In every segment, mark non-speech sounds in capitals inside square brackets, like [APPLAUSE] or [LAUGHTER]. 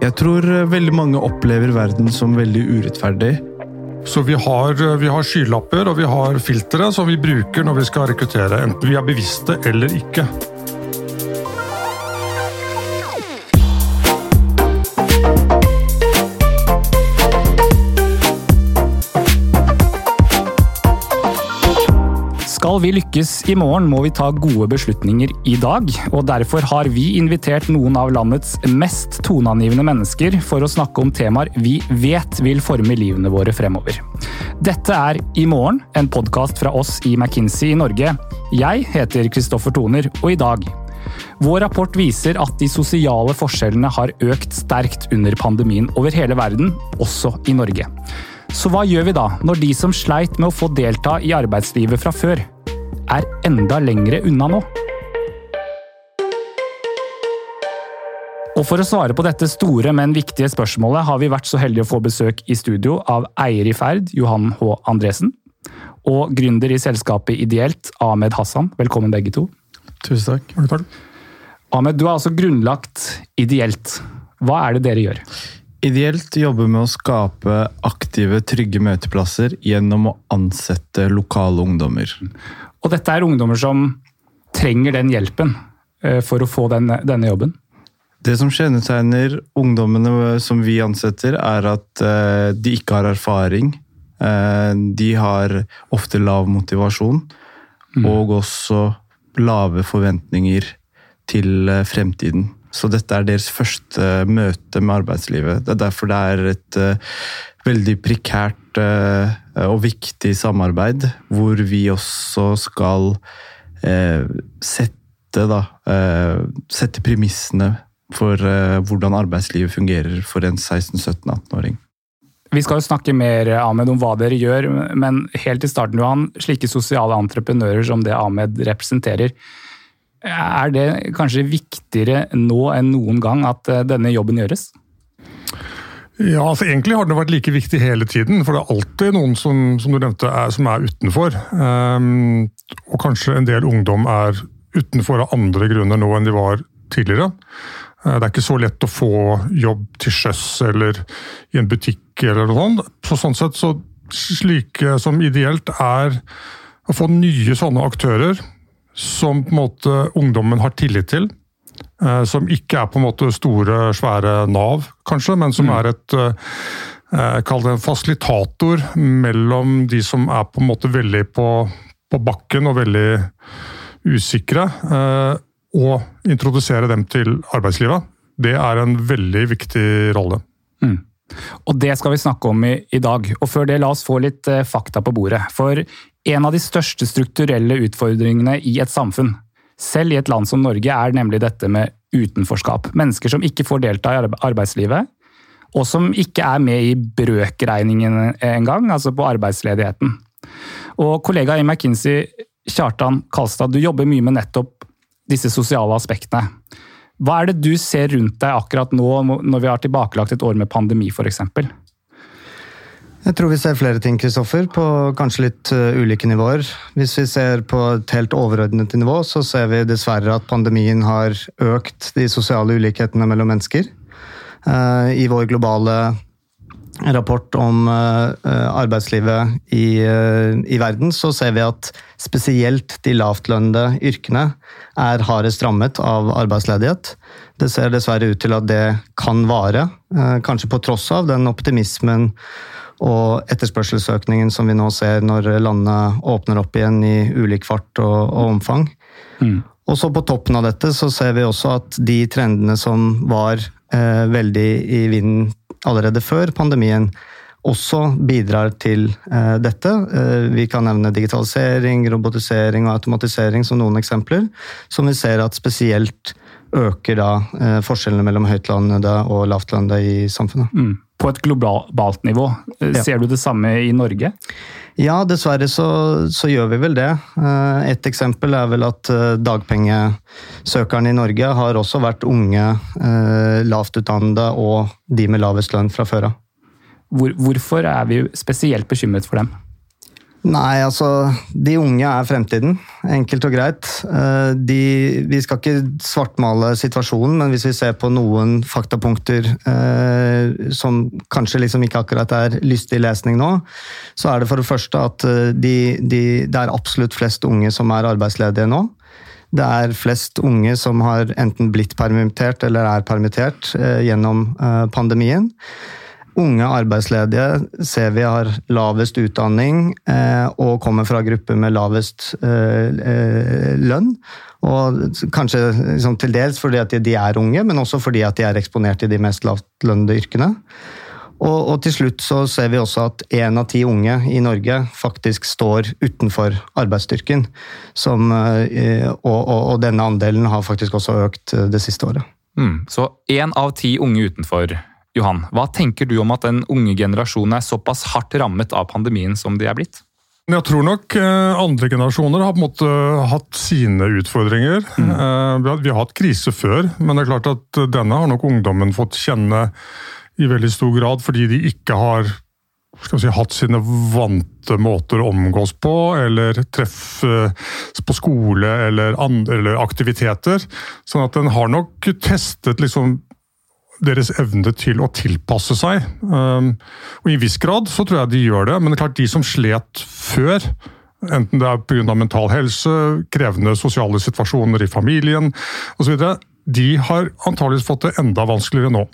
Jeg tror veldig mange opplever verden som veldig urettferdig. Så vi har, vi har skylapper og vi har filtre som vi bruker når vi skal rekruttere, enten vi er bevisste eller ikke. Skal vi lykkes i morgen, må vi ta gode beslutninger i dag. og Derfor har vi invitert noen av landets mest toneangivende mennesker for å snakke om temaer vi vet vil forme livene våre fremover. Dette er I morgen, en podkast fra oss i McKinsey i Norge. Jeg heter Kristoffer Toner, og i dag vår rapport viser at de sosiale forskjellene har økt sterkt under pandemien over hele verden, også i Norge. Så hva gjør vi da, når de som sleit med å få delta i arbeidslivet fra før, er enda lengre unna nå? Og For å svare på dette store, men viktige spørsmålet har vi vært så heldige å få besøk i studio av eier i Ferd, Johan H. Andresen, og gründer i selskapet Ideelt, Ahmed Hassan. Velkommen begge to. Tusen takk. Ahmed, du har altså grunnlagt Ideelt. Hva er det dere gjør? Ideelt jobber med å skape aktive, trygge møteplasser gjennom å ansette lokale ungdommer. Og dette er ungdommer som trenger den hjelpen eh, for å få den, denne jobben? Det som kjennetegner ungdommene som vi ansetter, er at eh, de ikke har erfaring. Eh, de har ofte lav motivasjon, mm. og også lave forventninger til fremtiden. Så dette er deres første møte med arbeidslivet. Det er derfor det er et uh, veldig prekært uh, og viktig samarbeid, hvor vi også skal uh, sette, da, sette premissene for hvordan arbeidslivet fungerer for en 16-17-18-åring. Vi skal jo snakke mer Ahmed, om hva dere gjør, men helt i starten, Johan, slike sosiale entreprenører som det Ahmed representerer, er det kanskje viktigere nå enn noen gang at eh, denne jobben gjøres? Ja, altså Egentlig har den vært like viktig hele tiden. For det er alltid noen som, som du nevnte, er, som er utenfor. Um, og kanskje en del ungdom er utenfor av andre grunner nå enn de var tidligere. Uh, det er ikke så lett å få jobb til sjøs eller i en butikk eller noe sånt. Så sånn sett så slike som ideelt er å få nye sånne aktører som på en måte ungdommen har tillit til. Eh, som ikke er på en måte store, svære Nav, kanskje, men som mm. er et eh, Kall det en fasilitator mellom de som er på en måte veldig på, på bakken og veldig usikre, eh, og introdusere dem til arbeidslivet. Det er en veldig viktig rolle. Mm. Og Det skal vi snakke om i, i, dag. Og Før det, la oss få litt fakta på bordet. For en av de største strukturelle utfordringene i et samfunn, selv i et land som Norge, er nemlig dette med utenforskap. Mennesker som ikke får delta i arbeidslivet, og som ikke er med i brøkregningen engang, altså på arbeidsledigheten. Og Kollega i McKinsey, Kjartan Kalstad, du jobber mye med nettopp disse sosiale aspektene. Hva er det du ser rundt deg akkurat nå, når vi har tilbakelagt et år med pandemi f.eks.? Jeg tror vi ser flere ting, Kristoffer, på kanskje litt uh, ulike nivåer. Hvis vi ser på et helt overordnet nivå, så ser vi dessverre at pandemien har økt de sosiale ulikhetene mellom mennesker. Uh, I vår globale rapport om uh, arbeidslivet i, i, verden, så ser vi at spesielt de lavtlønnede yrkene er hardest rammet av arbeidsledighet. Det ser dessverre ut til at det kan vare, kanskje på tross av den optimismen og etterspørselsøkningen som vi nå ser når landet åpner opp igjen i ulik fart og, og omfang. Mm. Og så På toppen av dette så ser vi også at de trendene som var eh, veldig i vinden allerede før pandemien, også bidrar til eh, dette. Eh, vi kan nevne digitalisering, robotisering og automatisering som noen eksempler, som vi ser at spesielt øker da eh, forskjellene mellom høytlønnede og lavtlønnede i samfunnet. Mm på et globalt nivå. Ser du det samme i Norge? Ja, dessverre så, så, gjør vi vel det. Eh, et eksempel er vel at eh, dagpengesøkerne i Norge har også vært unge, eh, lavt utdannede og de med lavest lønn fra før av. Hvor, hvorfor er vi spesielt bekymret for dem? Nei, altså De unge er fremtiden. Enkelt og greit. Eh, de, vi skal ikke svartmale situasjonen, men hvis vi ser på noen faktapunkter eh, som kanskje liksom ikke akkurat er lystig lesning nå, så er det for det første at eh, de, de, det er absolutt flest unge som er arbeidsledige nå. Det er flest unge som har enten blitt permittert eller er permittert eh, gjennom eh, pandemien. Unge arbeidsledige ser vi har lavest utdanning eh, og kommer fra grupper med lavest eh, eh, lønn. Og kanskje liksom, til dels fordi at de er unge, men også fordi at de er eksponert i de mest lavtlønnede yrkene. Og, og, til slutt så ser vi også at én av ti unge i Norge faktisk står utenfor arbeidsstyrken. Som, og, og, og, denne andelen har faktisk også økt det siste året. Mm, så én av ti unge utenfor Johan, hva tenker du om at den unge generasjonen er såpass hardt rammet av pandemien som de er blitt? Jeg tror nok eh, andre generasjoner har på en måte hatt sine utfordringer. Mm. Eh, vi har hatt krise før, men det er klart at denne har nok ungdommen fått kjenne i veldig stor grad, fordi de ikke har si, hatt sine vante måter å omgås på, eller treffes på skole eller, andre, eller aktiviteter. Sånn at den har nok testet liksom deres evne til å tilpasse seg. Um, og I en viss grad så tror jeg de gjør det, men det er klart de som slet før, enten det er pga. mental helse, krevende sosiale situasjoner i familien osv., de har antageligvis fått det enda vanskeligere nå.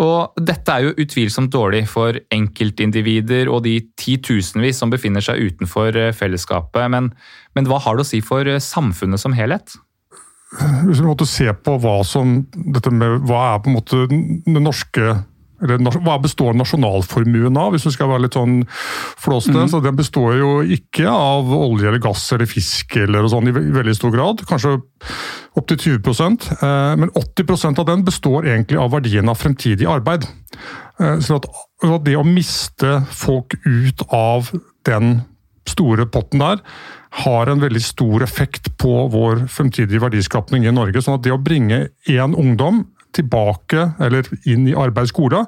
Og Dette er jo utvilsomt dårlig for enkeltindivider og de titusenvis som befinner seg utenfor eh, fellesskapet, men, men hva har det å si for eh, samfunnet som helhet? Hvis vi måtte se på hva som dette med, hva er på en måte den norske eller Hva består nasjonalformuen av, hvis du skal være litt sånn flåste? Mm. Så Den består jo ikke av olje eller gass eller fisk eller sånn i veldig stor grad. Kanskje opptil 20 eh, Men 80% av den består egentlig av verdien av fremtidig arbeid. Eh, så at, det å miste folk ut av den store potten der, har en veldig stor effekt på vår fremtidige verdiskapning i Norge. sånn at det å bringe én ungdom tilbake eller inn i arbeid skole,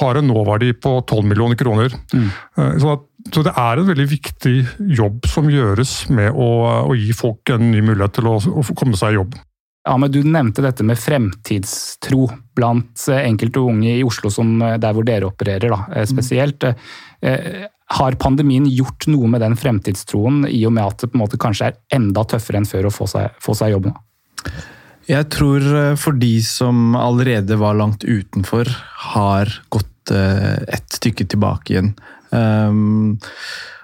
har en nåverdi på 12 millioner kroner. Mm. Så, at, så, det er en veldig viktig jobb som gjøres med å, å gi folk en ny mulighet til å, å komme seg i jobb. Ja, men Du nevnte dette med fremtidstro blant enkelte unge i Oslo, som der hvor dere opererer da, eh, spesielt. Mm. Har pandemien gjort noe med den fremtidstroen, i og med at det på en måte kanskje er enda tøffere enn før å få seg, få seg jobb nå? Jeg tror eh, for de som allerede var langt utenfor, har gått eh, et stykke tilbake igjen. Um,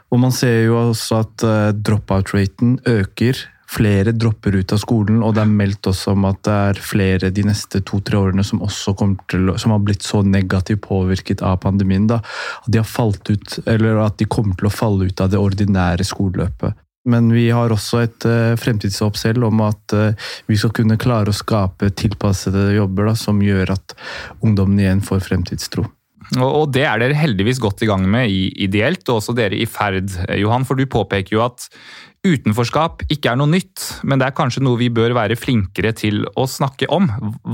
og man ser jo også at dropout-raten øker flere dropper ut av skolen, og det er meldt også om at det er flere de neste to-tre årene som også til, som har blitt så negativt påvirket av pandemien. Da, at de har falt ut, eller at de kommer til å falle ut av det ordinære skoleløpet. Men vi har også et uh, fremtidshåp selv om at uh, vi skal kunne klare å skape tilpassede jobber da, som gjør at ungdommen igjen får fremtidstro. Og Det er dere heldigvis godt i gang med Ideelt, og også dere i Ferd, Johan. For du påpeker jo at utenforskap ikke er noe nytt, men det er kanskje noe vi bør være flinkere til å snakke om.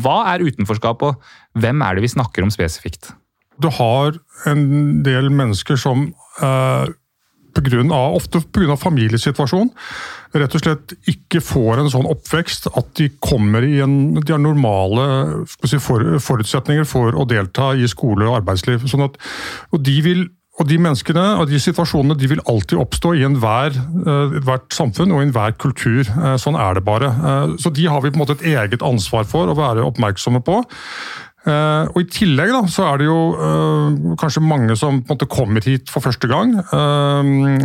Hva er utenforskap, og hvem er det vi snakker om spesifikt? Du har en del mennesker som eh, på grunn av, ofte pga. familiesituasjon rett og slett ikke får en sånn oppvekst at de kommer i en, de har normale si, forutsetninger for å delta i skole og arbeidsliv. Sånn at, og de vil og De menneskene og de situasjonene de vil alltid oppstå i enhver, uh, samfunn og i enhver kultur. Uh, sånn er det bare. Uh, så De har vi på en måte et eget ansvar for å være oppmerksomme på. og I tillegg da, så er det jo kanskje mange som på en måte kommer hit for første gang.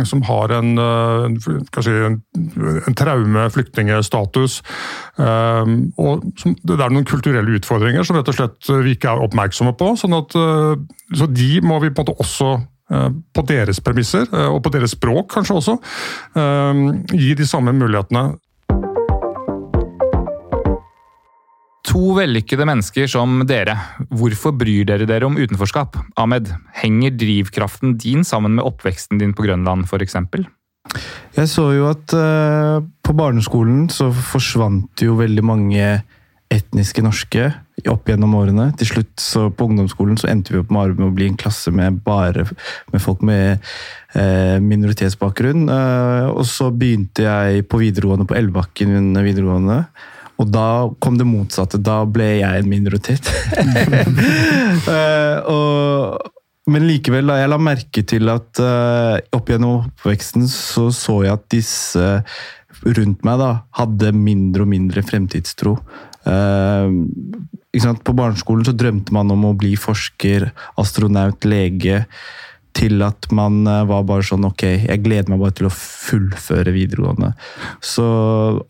som har en, si, en, traume-flyktningstatus. og som, Det er noen kulturelle utfordringer som rett og slett vi ikke er oppmerksomme på. sånn at så De må vi på en måte også Eh, på deres premisser, eh, og på deres språk kanskje også, gi gir de samme mulighetene. To vellykkede mennesker som dere, hvorfor bryr dere dere om utenforskap? Ahmed, henger drivkraften din sammen med oppveksten din på Grønland f.eks.? Jeg så jo at uh, på barneskolen så forsvant jo veldig mange etniske norske opp gjennom årene. Til slutt så på ungdomsskolen så endte vi opp med å bli en klasse med bare med folk med eh, minoritetsbakgrunn. Eh, og så begynte jeg på videregående på Elvebakken videregående. Og da kom det motsatte. Da ble jeg en minoritet. [LAUGHS] eh, og, men likevel, da jeg la merke til at uh, opp gjennom oppveksten så så jeg at disse rundt meg da, hadde mindre og mindre fremtidstro. Uh, på barneskolen så drømte man om å bli forsker, astronaut, lege. Til at man uh, var bare sånn Ok, jeg gleder meg bare til å fullføre videregående. Så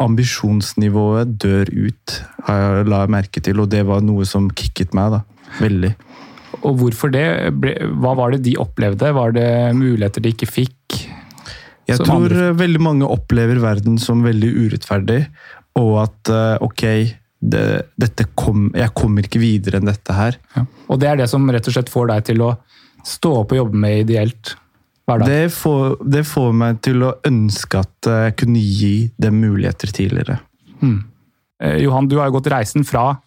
ambisjonsnivået dør ut, har jeg la merke til, og det var noe som kicket meg. da, Veldig. Og hvorfor det? Hva var det de opplevde? Var det muligheter de ikke fikk? Jeg tror andre? veldig mange opplever verden som veldig urettferdig, og at eh, ok, det, dette kom, jeg kommer ikke videre enn dette her. Ja. Og det er det som rett og slett får deg til å stå opp og jobbe med ideelt hver dag? Det får, det får meg til å ønske at jeg kunne gi dem muligheter tidligere. Hmm. Johan, du har jo gått reisen fra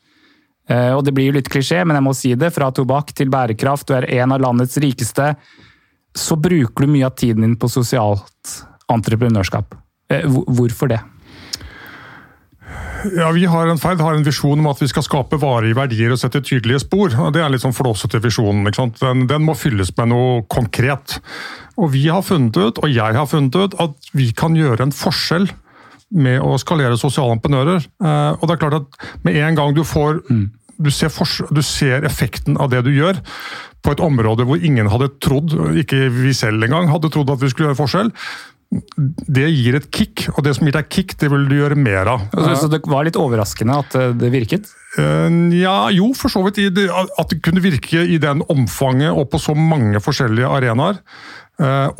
Eh, og det blir jo litt klisjé, men jeg må si det. Fra tobakk til bærekraft, du er en av landets rikeste. Så bruker du mye av tiden din på sosialt entreprenørskap. Eh, hvorfor det? Ja, Vi har en feil, har en visjon om at vi skal skape varige verdier og sette tydelige spor. Det er en litt sånn flåsete visjon. Den, den, må fylles med noe konkret. Og vi har funnet ut, og jeg har funnet ut, at vi kan gjøre en forskjell med å skalere sosiale entreprenører. Eh, og det er klart at Med en gang du får du, ser du ser effekten av det du gjør, på et område hvor ingen hadde trodd, ikke vi selv engang, hadde trodd at vi skulle gjøre forskjell, det gir et kick, og det som gir deg kick, det vil du gjøre mer av. Så det var litt overraskende at eh, det virket? Eh, ja, jo, for så vidt. At det kunne virke i den omfanget og på så mange forskjellige arenaer.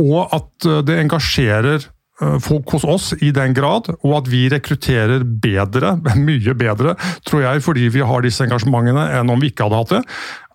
Og at det engasjerer Eh, folk hos oss i den grad, og at vi rekrutterer bedre, [LAUGHS] mye bedre, tror jeg, fordi vi har disse engasjementene enn om vi ikke hadde hatt det.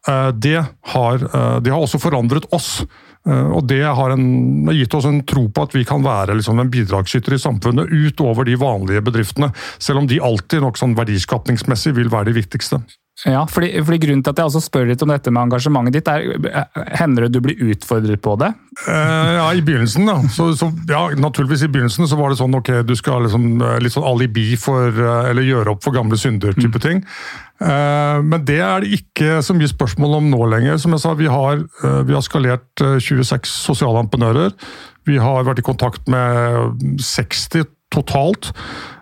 Eh, det har, eh, det har også forandret oss. Og Det har en, gitt oss en tro på at vi kan være liksom en bidragsyter i samfunnet utover de vanlige bedriftene. Selv om de alltid nok sånn verdiskapningsmessig vil være de viktigste. Ja, fordi, fordi, Grunnen til at jeg også spør litt om dette med engasjementet ditt, er hender det du blir utfordret på det? Eh, ja, i begynnelsen, da. Så, så, ja, naturligvis i begynnelsen så var det sånn ok, du skal liksom eh, litt sånn alibi for eh, Eller gjøre opp for gamle synder type mm. ting. Eh, men det er det ikke så mye spørsmål om nå lenger. Som jeg sa, vi har, eh, vi har skalert 26 sosiale entreprenører. Vi har vært i kontakt med 60 totalt.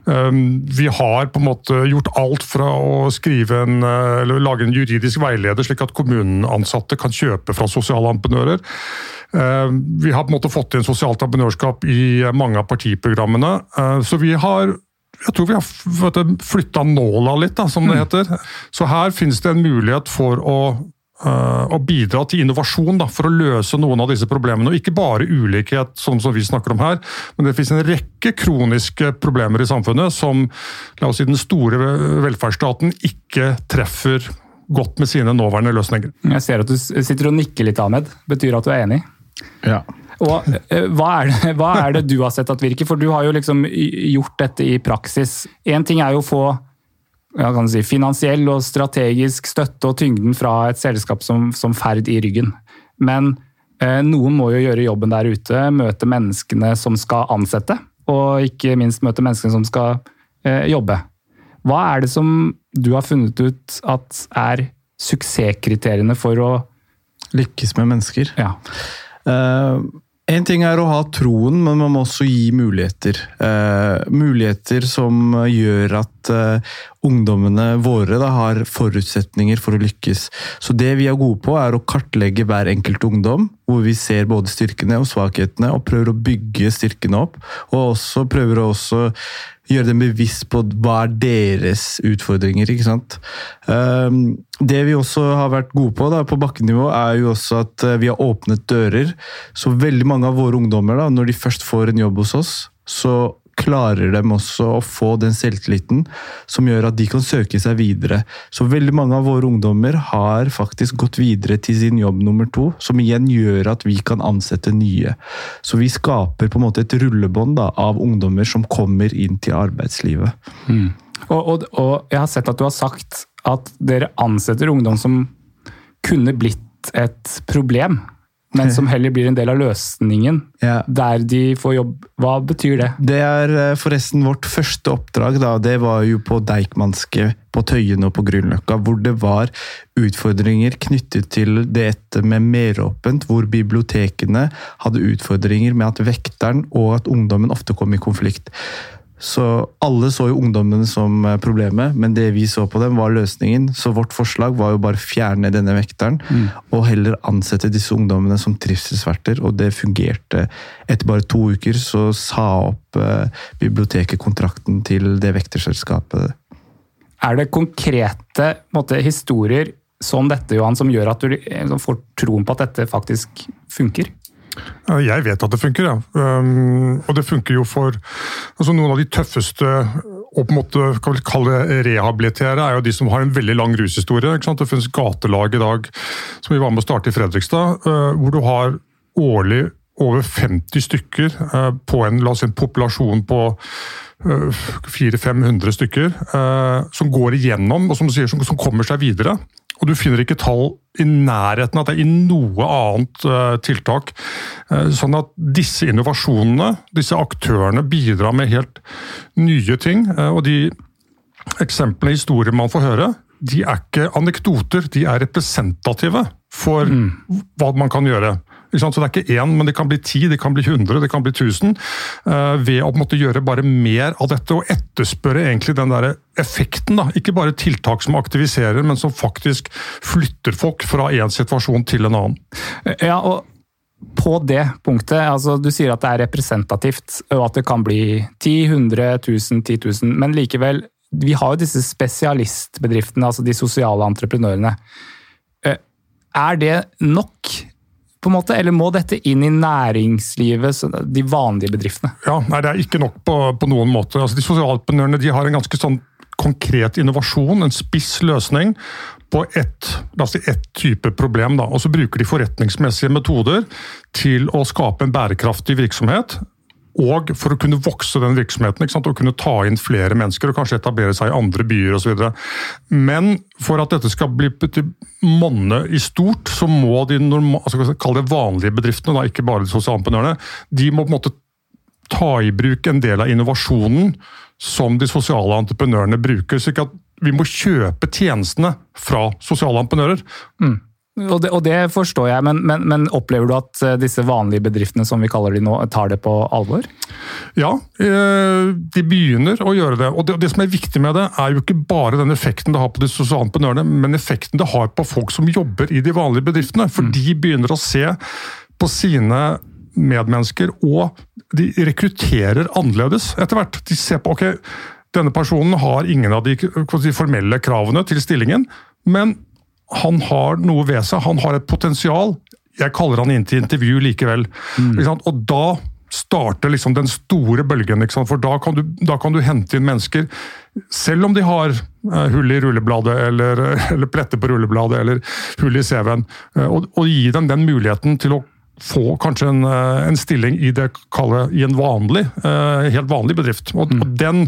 Ehm, vi har på en måte gjort alt fra å skrive en, eh, eller lage en juridisk veileder, slik at kommuneansatte kan kjøpe fra sosiale entreprenører. Ehm, vi har på en måte fått inn sosialt entreprenørskap i mange av partiprogrammene. Ehm, så vi har jeg tror vi har flytta nåla litt, da, som det mm. heter. Så her finnes det en mulighet for å å eh, bidra til innovasjon da, for å løse noen av disse problemene. Og ikke bare ulikhet, sånn som vi snakker om her, men det finnes en rekke kroniske problemer i samfunnet som la oss si, den store velferdsstaten ikke treffer godt med sine nåværende løsninger. Jeg ser at du sitter og nikker litt, Ahmed. Betyr at du er enig? Ja. Og eh, hva er, det, hva er, det, du har sett at virker? For du har jo liksom gjort dette i praksis. Én ting er jo å få si, finansiell og strategisk støtte og tyngden fra et selskap som, som Ferd i ryggen. Men eh, noen må jo gjøre jobben der ute, møte menneskene som skal ansette. Og ikke minst møte menneskene som skal eh, jobbe. Hva er det som du har funnet ut at er suksesskriteriene for å Lykkes med mennesker? Ja. Uh, en ting er å ha troen, men man må også gi muligheter. Uh, muligheter som gjør at uh, ungdommene våre da, har forutsetninger for å lykkes. Så det vi er gode på, er å kartlegge hver enkelt ungdom, hvor vi ser både styrkene og svakhetene, og prøver å bygge styrkene opp. Og også prøver å også gjøre dem bevisst på hva er deres utfordringer. ikke sant? Ehm, det vi også har vært gode på da, på bakkenivå, er jo også at eh, vi har åpnet dører. Så veldig mange av våre ungdommer, da, når de først får en jobb hos oss, så klarer dem også å få den selvtilliten som gjør at de kan søke seg videre. Så veldig mange av våre ungdommer har faktisk gått videre til sin jobb nummer to, som igjen gjør at vi kan ansette nye. Så vi skaper på en måte et rullebånd av ungdommer som kommer inn til arbeidslivet. Mm. Og, og, og jeg har sett at du har sagt at dere ansetter ungdom som kunne blitt et problem, men som heller blir en del av løsningen Ja. der de får jobb. Hva betyr det? Det er eh, forresten vårt første oppdrag. da, Det var jo på Deichmanske, på Tøyen og på Grünerløkka, hvor det var utfordringer knyttet til dette med meråpent, hvor bibliotekene hadde utfordringer med at vekteren og at ungdommen ofte kom i konflikt. Så alle så jo ungdommene som eh, problemet, men det vi så på dem var løsningen. Så vårt forslag var jo bare å fjerne denne vekteren, og heller ansette disse ungdommene som trivselsverter, og det fungerte. Etter bare to uker så sa opp eh, biblioteket kontrakten til det vekterselskapet. Er det konkrete måte, historier som dette Johan, som gjør at du eh, som får troen på at dette faktisk funker? Ja, Jeg vet at det funker, ja. Um, og det funker jo for altså Noen av de tøffeste å på en måte kan vi kalle det rehabilitere, er jo de som har en veldig lang rushistorie. Det finnes gatelag i dag, som vi var med å starte i Fredrikstad, uh, hvor du har årlig over 50 stykker uh, på en, la oss si, en populasjon på uh, 400-500 stykker, som går igjennom og som, sier, som kommer seg videre. Og du finner ikke tall i nærheten av det i noe annet uh, tiltak. Uh, sånn at disse innovasjonene, disse aktørene, bidrar med helt nye ting. Uh, og de eksemplene, historier man får høre, de er ikke anekdoter, de er representative for hva man kan gjøre. Så Det er ikke én, men det kan bli ti, det kan bli hundre, det kan bli tusen. eh, ved å måtte gjøre bare mer av dette og etterspørre egentlig den der effekten. da. Ikke bare tiltak som aktiviserer, men som faktisk flytter folk fra én situasjon til en annen. Ja, og på det punktet, altså du sier at det er representativt, og at det kan bli 10, 100, 1000, 10 000, men likevel, vi har jo disse spesialistbedriftene, altså de sosiale entreprenørene. Eh, Er det nok, på en måte, eller må dette inn i næringslivet, de vanlige bedriftene? Ja, nei, Det er ikke nok på, på noen måte. Altså, de sosialentreprenørene de har en ganske sånn konkret innovasjon, en spiss løsning på ett, si ett type problem. Da. Og så bruker de forretningsmessige metoder til å skape en bærekraftig virksomhet. Og for å kunne vokse den virksomheten ikke sant? og kunne ta inn flere mennesker og kanskje etablere seg i andre byer osv. Men for at dette skal bli til monne i stort, så må de norma, altså, det vanlige bedriftene, da, ikke bare de sosialentreprenørene, de må på en måte ta i bruk en del av innovasjonen som de sosiale entreprenørene bruker. slik at vi må kjøpe tjenestene fra sosiale entreprenører. Og det, og det forstår jeg, men, men, men opplever du at eh, disse vanlige bedriftene, som vi kaller de nå, tar det på alvor? Ja, eh, de begynner å gjøre det. Og det, det som er viktig med det, er jo ikke bare den effekten det har på de sosiale entreprenørene, men effekten det har på folk som jobber i de vanlige bedriftene. For de begynner å se på sine medmennesker, og de rekrutterer annerledes etter hvert. De ser på ok, denne personen har ingen av de formelle kravene til stillingen, men han har noe ved seg, han har et potensial. Jeg kaller han inn til intervju likevel. Sant? Og da starter liksom den store bølgen, for da kan, du, da kan du hente inn mennesker, selv om de har eh, hull i rullebladet, eller, [LAUGHS] eller pletter på rullebladet, eller hull i CV-en, eh, og, og gi dem den muligheten til å få kanskje en, eh, en stilling i det kalle, i en vanlig, helt vanlig bedrift. Og, og, den,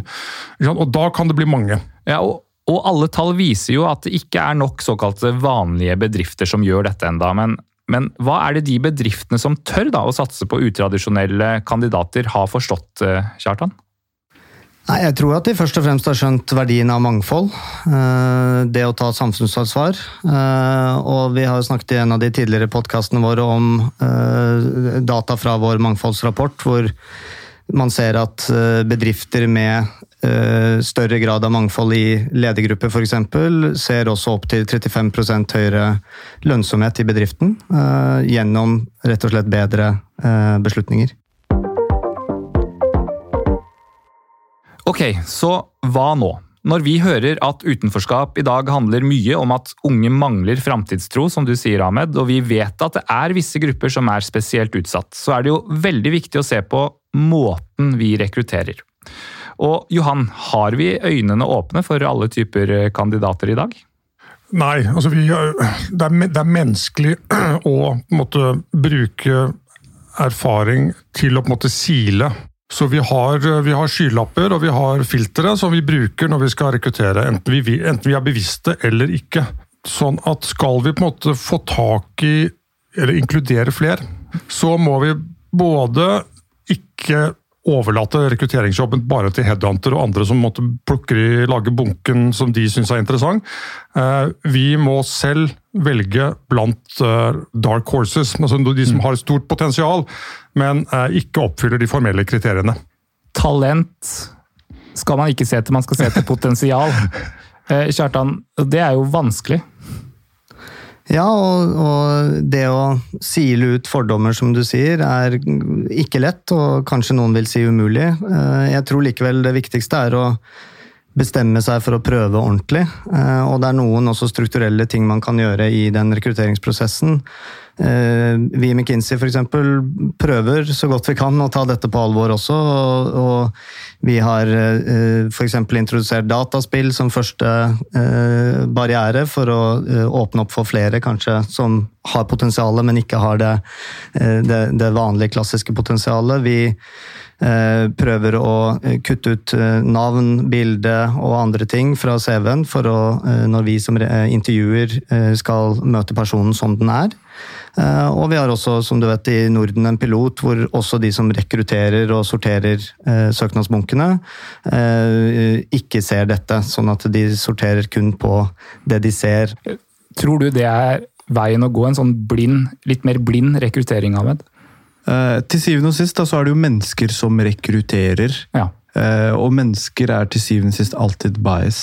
og da kan det bli mange. Ja, og, og alle tall viser jo at det ikke er nok såkalte vanlige bedrifter som gjør dette enda, men, men hva er det de bedriftene som tør da å satse på utradisjonelle kandidater har forstått, eh, Kjartan? Nei, Jeg tror at de først og fremst har skjønt verdien av mangfold. eh, Det å ta samfunnsansvar. eh, Og vi har snakket i en av de tidligere podkastene våre om data fra vår mangfoldsrapport, hvor man ser at eh, bedrifter med eh, større grad av mangfold i ledergrupper f.eks. ser også opp til 35% høyere lønnsomhet i bedriften eh, gjennom rett og slett bedre beslutninger. Ok, så hva nå? Når vi hører at utenforskap i dag handler mye om at unge mangler framtidstro, som du sier, Ahmed, og vi vet at det er visse grupper som er spesielt utsatt, så er det jo veldig viktig å se på måten vi rekrutterer. Og Johan, har vi øynene åpne for alle typer eh, kandidater i dag? Nei, altså vi, det, er, det er menneskelig [CLEARS THROAT] å måtte bruke erfaring til å på en måte sile Så vi har, vi har, skylapper og vi har filtre som vi bruker når vi skal rekruttere, enten vi, enten vi, er bevisste eller ikke. Sånn at skal vi på en måte få tak i, eller inkludere flere, så må vi både ikke overlate rekrutteringsjobben bare til headhunter og andre som måtte plukke i, lage bunken som de syns er interessant. Eh, vi må selv velge blant eh, dark horses, altså de som mm. har stort potensial, men eh, ikke oppfyller de formelle kriteriene. Talent skal man ikke se til, man skal se til potensial. [LAUGHS] Kjartan, det er jo vanskelig. Ja, og, og, det å sile ut fordommer, som du sier, er ikke lett, og kanskje noen vil si umulig. Eh, jeg tror likevel det viktigste er å bestemme seg for å prøve ordentlig. Eh, og det er noen også strukturelle ting man kan gjøre i den rekrutteringsprosessen. Eh, vi i McKinsey f.eks. prøver så godt vi kan å ta dette på alvor også. Og, vi har eh, f.eks. introdusert dataspill som første eh, barriere for å åpne opp for flere kanskje som har potensialet, men ikke har det, det, det vanlige, klassiske potensialet. Vi prøver å kutte ut navn, bilde og andre ting fra CV-en for å, når vi som intervjuer skal møte personen som den er. Eh, og vi har også, som du vet, i Norden en pilot hvor også de som rekrutterer og sorterer eh, søknadsbunkene, eh, ikke ser dette. Sånn at de sorterer kun på det de ser. Tror du det er veien å gå, en sånn blind, litt mer blind rekruttering, Ahmed? til syvende og sist da, så er det jo mennesker som rekrutterer. Ja. og mennesker er til syvende og sist alltid bias.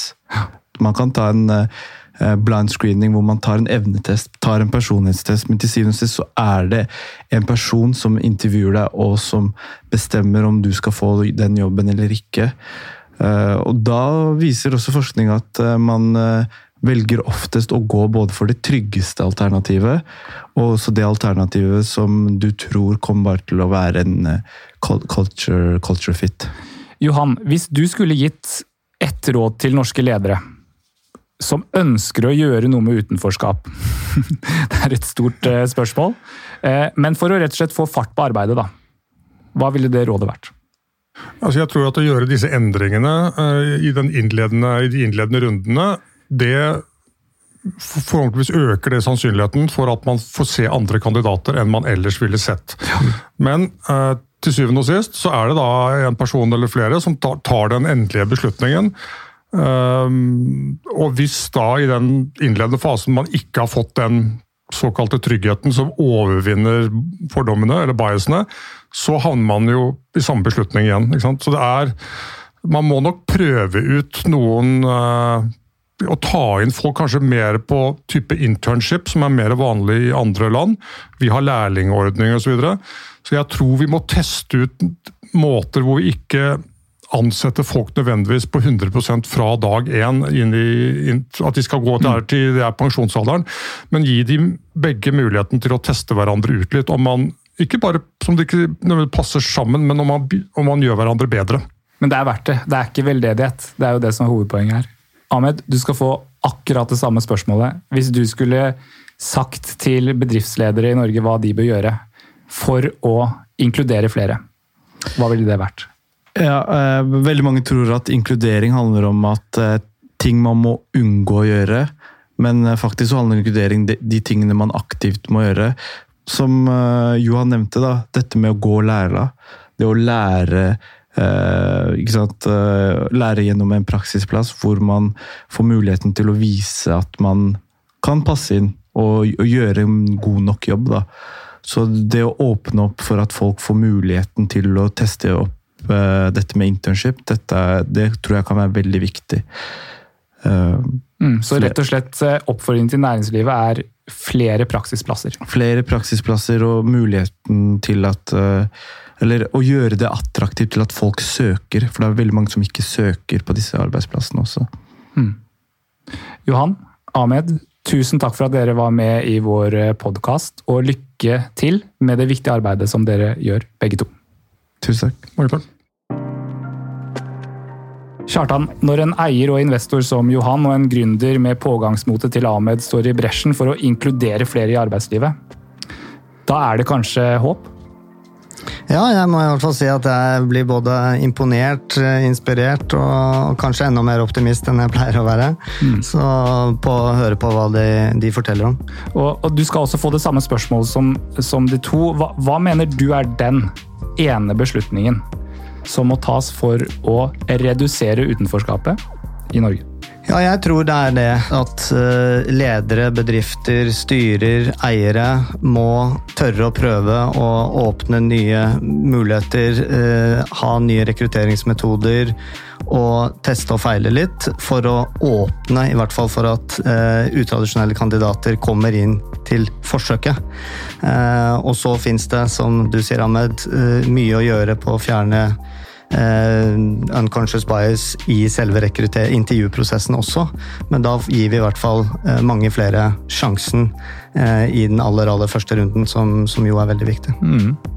Man kan ta en Eh, blind screening hvor man tar en evnetest, tar en personlighetstest, men til syvende og sist så er det en person som intervjuer deg, og som bestemmer om du skal få den jobben eller ikke. Eh, og da viser også forskning at eh, man velger oftest å gå både for det tryggeste alternativet, og også det alternativet som du tror kommer bare til å være en culture, culture fit. Johan, hvis du skulle gitt ett råd til norske ledere som ønsker å gjøre noe med utenforskap? [LAUGHS] det er et stort eh, spørsmål. Eh, men for å rett og slett få fart på arbeidet, da. Hva ville det rådet vært? Altså jeg tror at Å gjøre disse endringene eh, i, innledende, i de innledende rundene, det forhåpentligvis øker det sannsynligheten for at man får se andre kandidater enn man ellers ville sett. Men til syvende og sist så er det da en person eller flere som tar den endelige beslutningen. Um, og hvis da i den innledende fasen man ikke har fått den såkalte tryggheten som overvinner fordommene eller biasene, så havner man jo i samme beslutning igjen. Så det er Man må nok prøve ut noen uh, Å ta inn folk kanskje mer på type internship, som er mer vanlig i andre land. Vi har lærlingordninger osv. Så, videre. så jeg tror vi må teste ut måter hvor vi ikke ansette folk nødvendigvis på 100% fra dag én, at de skal gå der mm. til det er pensjonsalderen, men gi dem begge muligheten til å teste hverandre ut litt. om man ikke bare som det ikke passer sammen, men om man, om man gjør hverandre bedre. Men det er verdt det. Det er ikke veldedighet. Det er jo det som er hovedpoenget her. Ahmed, du skal få akkurat det samme spørsmålet. Hvis du skulle sagt til bedriftsledere i Norge hva de bør gjøre for å inkludere flere, hva ville det vært? Ja, eh, Veldig mange tror at inkludering handler om at eh, ting man må unngå å gjøre. Men eh, faktisk så handler inkludering de, de tingene man aktivt må gjøre. Som eh, Johan nevnte, da, dette med å gå og lære. Det å lære eh, lære gjennom en praksisplass hvor man får muligheten til å vise at man kan passe inn og, og gjøre en god nok jobb. da. Så det å åpne opp for at folk får muligheten til å teste opp dette med internship, dette, det tror jeg kan være veldig viktig. Uh, mm, så rett og slett eh, oppfordringen til næringslivet er flere praksisplasser? Flere praksisplasser og muligheten til at Eller å gjøre det attraktivt til at folk søker, for det er veldig mange som ikke søker på disse arbeidsplassene også. Mm. Johan, Ahmed, tusen takk for at dere var med i vår podkast, og lykke til med det viktige arbeidet som dere gjør, begge to. Tusen takk. Kjartan, når en eier og investor som Johan og en gründer med pågangsmotet til Ahmed står i bresjen for å inkludere flere i arbeidslivet, da er det kanskje håp? Ja, jeg må i hvert fall si at jeg blir både imponert, eh, inspirert og kanskje enda mer optimist enn jeg pleier å være. Mm. Så på å høre på hva de, de forteller om. Og, og, Du skal også få det samme spørsmålet som, som de to. Hva, hva mener du er den ene beslutningen som må tas for å redusere utenforskapet i Norge? Ja, jeg tror det er det at eh, ledere, bedrifter, styrer, eiere må tørre å prøve å åpne nye muligheter, eh, ha nye rekrutteringsmetoder og teste og feile litt for å åpne, i hvert fall for at uh, utradisjonelle kandidater kommer inn til forsøket. Uh, og så fins det, som du sier, Ahmed, uh, mye å gjøre på å fjerne uh, unconscious bias i selve intervjuprosessen også. Men da gir vi i hvert fall mange flere sjansen i den aller, aller første runden, som, som jo er veldig viktig. Mm.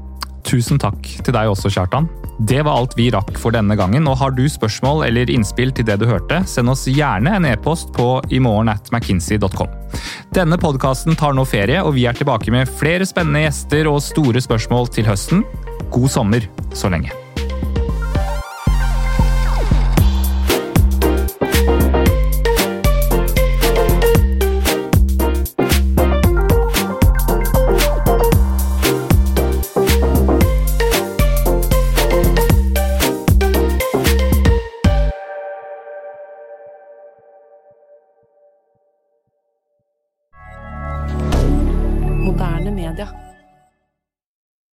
Tusen takk til deg også, Kjartan. Det var alt vi rakk for denne gangen. og Har du spørsmål eller innspill til det du hørte, send oss gjerne en e-post på imorgen at mckinsey.com. Denne podkasten tar nå ferie, og vi er tilbake med flere spennende gjester og store spørsmål til høsten. God sommer så lenge.